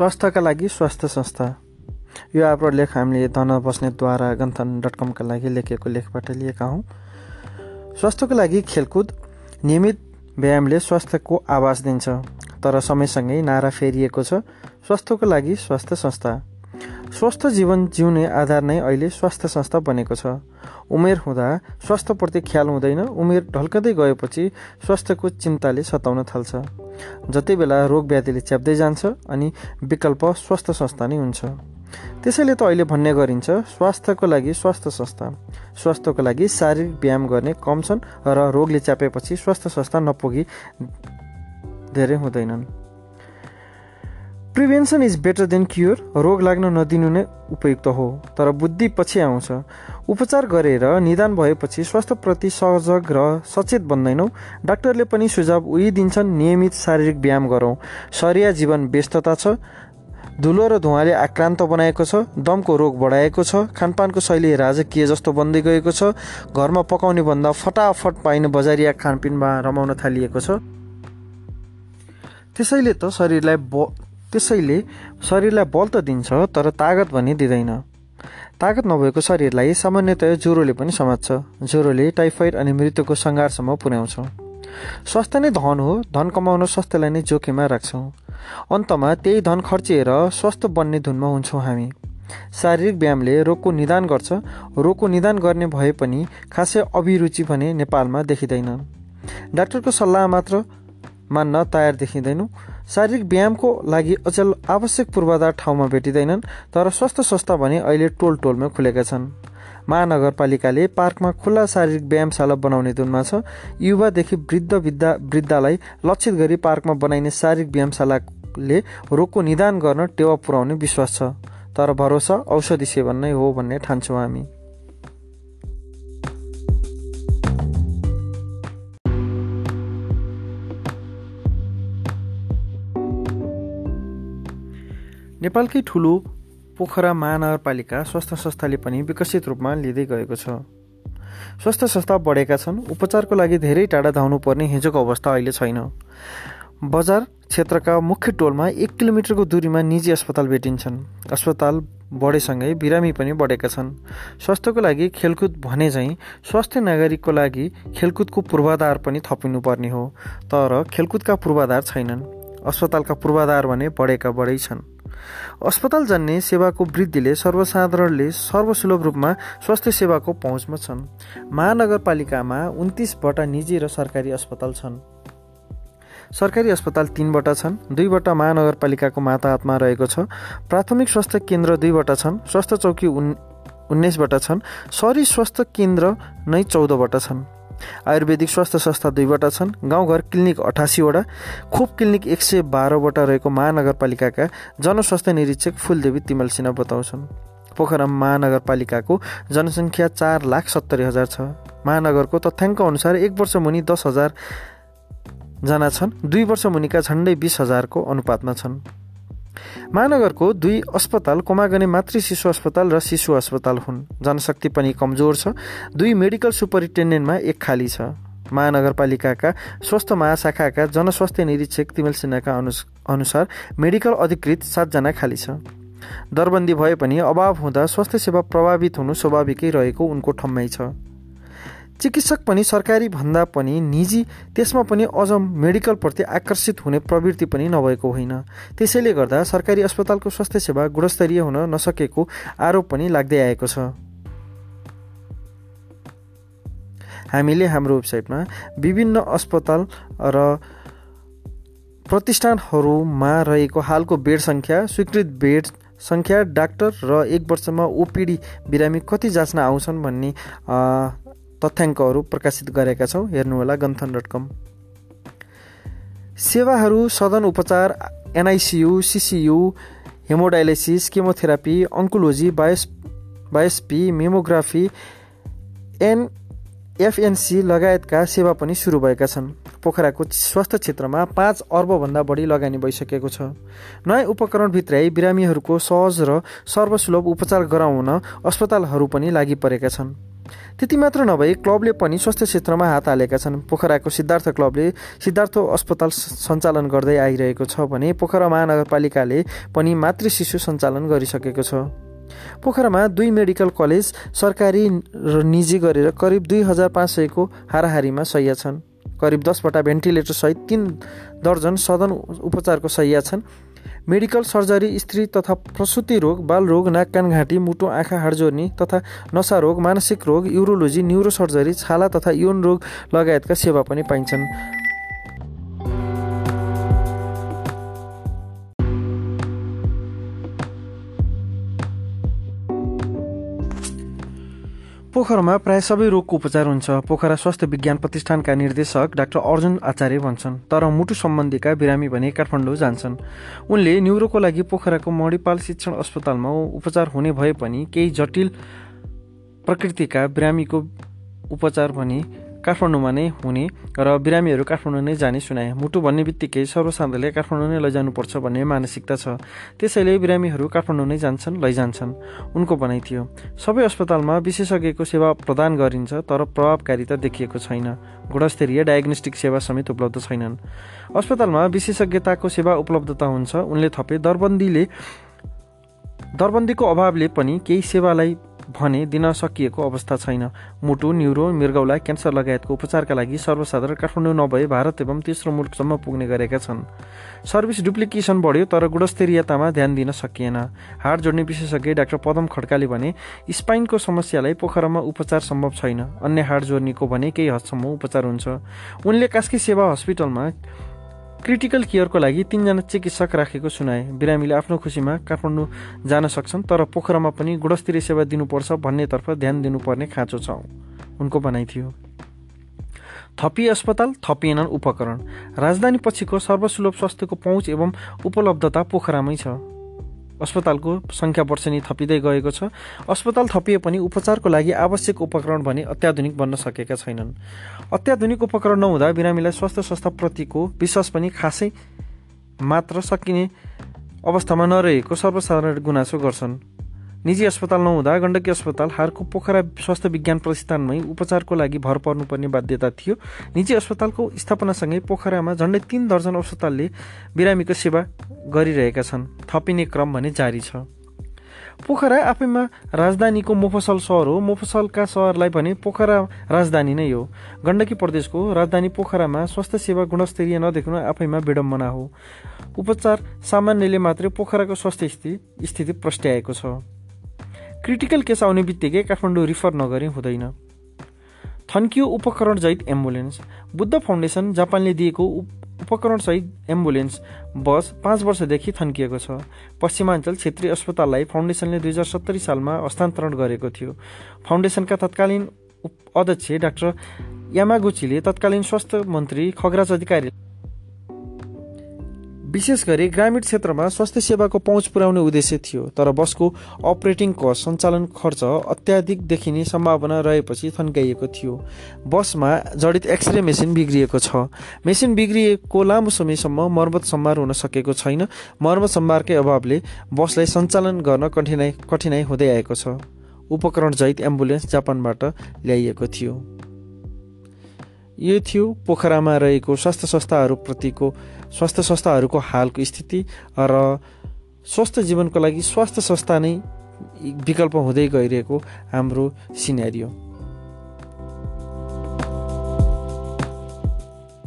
स्वास्थ्यका लागि स्वास्थ्य संस्था। यो आफ्नो लेख हामीले धन बस्नेतद्वारा गन्थन डट कमका लागि लेखेको लेखबाट लिएका हौँ। स्वास्थ्यको लागि खेलकुद नियमित व्यायामले स्वास्थ्यको आवाज दिन्छ तर समयसँगै नारा फेरिएको छ। स्वास्थ्यको लागि स्वास्थ्य संस्था। स्वस्थ जीवन जिउने आधार नै अहिले स्वास्थ्य संस्था बनेको छ। उमेर हुँदा स्वास्थ्यप्रति ख्याल हुँदैन उमेर ढल्कँदै गएपछि स्वास्थ्यको चिन्ताले सताउन थाल्छ। जति बेला रोग व्याधिले च्याप्दै जान्छ अनि विकल्प स्वास्थ्य संस्था नै हुन्छ। त्यसैले त अहिले भन्ने गरिन्छ स्वास्थ्यको लागि स्वास्थ्य संस्था। स्वास्थ्यको लागि शारीरिक व्यायाम गर्ने कम छन् र रोगले च्यापेपछि स्वास्थ्य संस्था नपुगी धेरै हुँदैनन्। Prevention is better than cure रोग लाग्न नदिनु नै उपयुक्त हो। तर बुद्धि पछि आउँछ। उपचार गरेर निदान भएपछि स्वास्थ्यप्रति सजग र सचेत बन्दैनौँ। डाक्टरले पनि सुझाव उही दिन्छन् नियमित शारीरिक व्यायाम गरौँ। सरिया जीवन व्यस्तता छ। धुलो र धुवाले आक्रान्त बनाएको छ। दमको रोग बढाएको छ। खानपानको शैली राजकीय जस्तो बन्दै गएको छ। घरमा पकाउने भन्दा फटाफट पाइने बजारिया खानपिनमा रमाउन थालिएको छ। त्यसैले त शरीरलाई ब त्यसैले शरीरलाई बल त दिन्छ तर तागत भने दिँदैन। तागत नभएको शरीरलाई सामान्यतया ज्वरोले पनि समात्छ। ज्वरोले टाइफोइड अनि मृत्युको सङ्घारसम्म पुर्याउँछ। स्वास्थ्य नै धन हो धन कमाउन स्वास्थ्यलाई नै जोखिममा राख्छौँ। अन्तमा त्यही धन खर्चिएर स्वस्थ बन्ने धुनमा हुन्छौँ हामी। शारीरिक व्यायामले रोगको निदान गर्छ। रोगको निदान गर्ने भए पनि खासै अभिरुचि भने नेपालमा देखिँदैन। डाक्टरको सल्लाह मात्र मान्न तयार देखिँदैनौँ। शारीरिक व्यायामको लागि अचल आवश्यक पूर्वाधार ठाउँमा भेटिँदैनन् तर स्वास्थ्य संस्था भने अहिले टोल टोलमा खुलेका छन्। महानगरपालिकाले पार्कमा खुल्ला शारीरिक व्यायामशाला बनाउने धुनमा छ। युवादेखि वृद्ध वृद्धा वृद्धालाई लक्षित गरी पार्कमा बनाइने शारीरिक व्यायामशालाले रोगको निदान गर्न टेवा पुर्याउने विश्वास छ। तर भरोसा औषधि सेवन नै हो भन्ने ठान्छौँ हामी। नेपालकै ठुलो पोखरा महानगरपालिका स्वास्थ्य संस्थाले पनि विकसित रूपमा लिँदै गएको छ। स्वास्थ्य संस्था बढेका छन्। उपचारको लागि धेरै टाढा धाउनु पर्ने हिजोको अवस्था अहिले छैन। बजार क्षेत्रका मुख्य टोलमा एक किलोमिटरको दूरीमा निजी अस्पताल भेटिन्छन्। अस्पताल बढेसँगै बिरामी पनि बढेका छन्। स्वास्थ्यको लागि खेलकुद भने झैँ स्वास्थ्य नागरिकको लागि खेलकुदको पूर्वाधार पनि थपिनुपर्ने हो। तर खेलकुदका पूर्वाधार छैनन्। अस्पतालका पूर्वाधार भने बढेका बढै छन्। अस्पताल जान्ने सेवाको वृद्धिले सर्वसाधारणले सर्वसुलभ रूपमा स्वास्थ्य सेवाको पहुँचमा छन्। महानगरपालिकामा उन्तिसवटा निजी र सरकारी अस्पताल छन्। सरकारी अस्पताल तिनवटा छन् दुईवटा महानगरपालिकाको माता हातमा रहेको छ। प्राथमिक स्वास्थ्य केन्द्र दुईवटा छन् स्वास्थ्य चौकी उन् उन्नाइसवटा छन् शहरी स्वास्थ्य केन्द्र नै चौधवटा छन्। आयुर्वेदिक स्वास्थ्य संस्था दुईवटा छन्। गाउँघर क्लिनिक अठासीवटा खोप क्लिनिक एक सय बाह्रवटा रहेको महानगरपालिकाका जनस्वास्थ्य निरीक्षक फुलदेवी तिमल सिन्हा बताउँछन्। पोखरा महानगरपालिकाको जनसङ्ख्या चार लाख सत्तरी हजार छ। महानगरको तथ्याङ्क अनुसार एक वर्ष मुनि दस हजार जना छन् दुई वर्ष मुनिका झन्डै बिस हजारको अनुपातमा छन्। महानगरको दुई अस्पताल कोमागने मातृ शिशु अस्पताल र शिशु अस्पताल हुन्। जनशक्ति पनि कमजोर छ। दुई मेडिकल सुपरिन्टेन्डेन्टमा एक खाली छ। महानगरपालिकाका स्वास्थ्य महाशाखाका जनस्वास्थ्य निरीक्षक तिमेल सिन्हाका अनुसार मेडिकल अधिकृत सातजना खाली छ। दरबन्दी भए पनि अभाव हुँदा स्वास्थ्य सेवा प्रभावित हुनु स्वाभाविकै रहेको उनको ठम्मै छ। चिकित्सक पनि सरकारी भन्दा पनि निजी त्यसमा पनि अझ मेडिकलप्रति आकर्षित हुने प्रवृत्ति पनि नभएको होइन। त्यसैले गर्दा सरकारी अस्पतालको स्वास्थ्य सेवा गुणस्तरीय हुन नसकेको आरोप पनि लाग्दै आएको छ। हामीले हाम्रो वेबसाइटमा विभिन्न अस्पताल र प्रतिष्ठानहरूमा रहेको हालको बेड सङ्ख्या स्वीकृत बेड सङ्ख्या डाक्टर र एक वर्षमा ओपिडी बिरामी कति जाँच्न आउँछन् भन्ने तथ्याङ्कहरू प्रकाशित गरेका छौँ। हेर्नुहोला गन्थन डट कम सेवाहरू सदन उपचार NICU CCU hemodialysis chemotherapy oncology BIOS biopsy mammography एन एफएनसी लगायतका सेवा पनि सुरु भएका छन्। पोखराको स्वास्थ्य क्षेत्रमा पाँच अर्बभन्दा बढी लगानी भइसकेको छ। नयाँ उपकरण भित्राइ बिरामीहरूको सहज र सर्वसुलभ उपचार गराउन अस्पतालहरू पनि लागि परेका छन्। त्यति मात्र नभई क्लबले पनि स्वास्थ्य क्षेत्रमा हात हालेका छन्। पोखराको सिद्धार्थ क्लबले सिद्धार्थ अस्पताल सञ्चालन गर्दै आइरहेको छ भने पोखरा महानगरपालिकाले पनि मातृ शिशु सञ्चालन गरिसकेको छ। पोखरामा दुई मेडिकल कलेज सरकारी र निजी गरेर करिब दुई हजार पाँच सयको हाराहारीमा सहिया छन्। करिब दसवटा भेन्टिलेटरसहित तिन दर्जन सदन उपचारको सहिया छन्। मेडिकल सर्जरी स्त्री तथा प्रसुति रोग बाल रोग नाक कान घाँटी मुटु आँखा हाडजोर्नी तथा नसा रोग मानसिक रोग युरोलोजी न्युरो सर्जरी छाला तथा यौन रोग लगायतका सेवा पनि पाइन्छन्। पोखरामा प्राय सबै रोगको उपचार हुन्छ। पोखरा स्वास्थ्य विज्ञान प्रतिष्ठानका निर्देशक डाक्टर अर्जुन आचार्य भन्छन् तर मुटु सम्बन्धीका बिरामी भने काठमाडौँ जान्छन्। उनले न्युरोको लागि पोखराको मणिपाल शिक्षण अस्पतालमा उपचार हुने भए पनि केही जटिल प्रकृतिका बिरामीको उपचार भने काठमाडौँमा नै हुने र बिरामीहरू काठमाडौँ नै जाने सुनाए। मुटु भन्ने बित्तिकै सर्वसाधारणले काठमाडौँ नै लैजानुपर्छ भन्ने मानसिकता छ। त्यसैले बिरामीहरू काठमाडौँ नै जान्छन् लैजान्छन् उनको भनाइ थियो। सबै अस्पतालमा विशेषज्ञको सेवा प्रदान गरिन्छ तर प्रभावकारिता देखिएको छैन। गुणस्तरीय डायग्नोस्टिक सेवा समेत उपलब्ध छैनन्। अस्पतालमा विशेषज्ञताको सेवा उपलब्धता हुन्छ। उनले थपे। दरबन्दीले दरबन्दीको अभावले पनि केही सेवालाई भने दिन सकिएको अवस्था छैन। मुटु न्युरो मृगौला क्यान्सर लगायतको उपचारका लागि सर्वसाधारण काठमाडौँ नभए भारत एवं तेस्रो मुलुकसम्म पुग्ने गरेका छन्। सर्भिस डुप्लिकेसन बढ्यो तर गुणस्तरीयतामा ध्यान दिन सकिएन। हाड जोड्ने विशेषज्ञ डाक्टर पदम खड्काले भने स्पाइनको समस्यालाई पोखरामा उपचार सम्भव छैन। अन्य हाड जोड्नेको भने केही हदसम्म उपचार हुन्छ। उनले कास्की सेवा हस्पिटलमा क्रिटिकल केयरको लागि तिनजना चिकित्सक राखेको सुनाए। बिरामीले आफ्नो खुसीमा काठमाडौँ जान सक्छन् तर पोखरामा पनि गुणस्तरीय सेवा दिनुपर्छ भन्नेतर्फ ध्यान दिनुपर्ने खाँचो छ। उनको भनाइ थियो। थपी अस्पताल थपिएनन् उपकरण। राजधानी पछिको सर्वसुलभ स्वास्थ्यको पहुँच एवं उपलब्धता पोखरामै छ। अस्पतालको सङ्ख्या वर्षेनी थपिँदै गएको छ। अस्पताल थपिए पनि उपचारको लागि आवश्यक उपकरण भने अत्याधुनिक बन्न सकेका छैनन्। अत्याधुनिक उपकरण नहुँदा बिरामीलाई स्वास्थ्य संस्थाप्रतिको विश्वास पनि खासै मात्र सकिने अवस्थामा नरहेको सर्वसाधारण गुनासो गर्छन्। निजी अस्पताल नहुँदा गण्डकी अस्पताल हारको पोखरा स्वास्थ्य विज्ञान प्रतिष्ठानमै उपचारको लागि भर पर्नुपर्ने बाध्यता थियो। निजी अस्पतालको स्थापनासँगै पोखरामा झन्डै तीन दर्जन अस्पतालले बिरामीको सेवा गरिरहेका छन्। थपिने क्रम भने जारी छ। पोखरा आफैमा राजधानीको मोफसल सहर हो। मोफसलका सहरलाई भने पोखरा राजधानी नै हो। गण्डकी प्रदेशको राजधानी पोखरामा स्वास्थ्य सेवा गुणस्तरीय नदेख्नु आफैमा विडम्बना हो। उपचार सामान्यले मात्रै पोखराको स्वास्थ्य स्थिति स्थिति प्रस्ट्याएको छ। क्रिटिकल केस आउने बित्तिकै काठमाडौँ रिफर नगरे हुँदैन। थन्कियो उपकरणसहित एम्बुलेन्स। बुद्ध फाउन्डेसन जापानले दिएको उपकरणसहित एम्बुलेन्स बस पाँच वर्षदेखि थन्किएको छ। पश्चिमाञ्चल क्षेत्रीय अस्पताललाई फाउन्डेसनले दुई हजार सत्तरी सालमा हस्तान्तरण गरेको थियो। फाउन्डेसनका तत्कालीन अध्यक्ष डाक्टर यामागुचीले तत्कालीन स्वास्थ्य मन्त्री खगराज अधिकारी विशेष गरी ग्रामीण क्षेत्रमा स्वास्थ्य सेवाको पहुँच पुर्याउने उद्देश्य थियो तर बसको अपरेटिङ कस्ट सञ्चालन खर्च अत्याधिक देखिने सम्भावना रहेपछि थन्काइएको थियो। बसमा जडित एक्सरे मेसिन बिग्रिएको छ। मेसिन बिग्रिएको लामो समयसम्म मर्मत सम्भार हुन सकेको छैन। मर्मत सम्भारकै अभावले बसलाई सञ्चालन गर्न कठिनाइ कठिनाइ हुँदै आएको छ। उपकरण जहित एम्बुलेन्स जापानबाट ल्याइएको थियो। यो थियो पोखरामा रहेको स्वास्थ्य संस्थाहरूप्रतिको स्वास्थ्य संस्थाहरूको हालको स्थिति र स्वस्थ जीवनको लागि स्वास्थ्य संस्था नै विकल्प हुँदै गइरहेको हाम्रो सिनेरियो।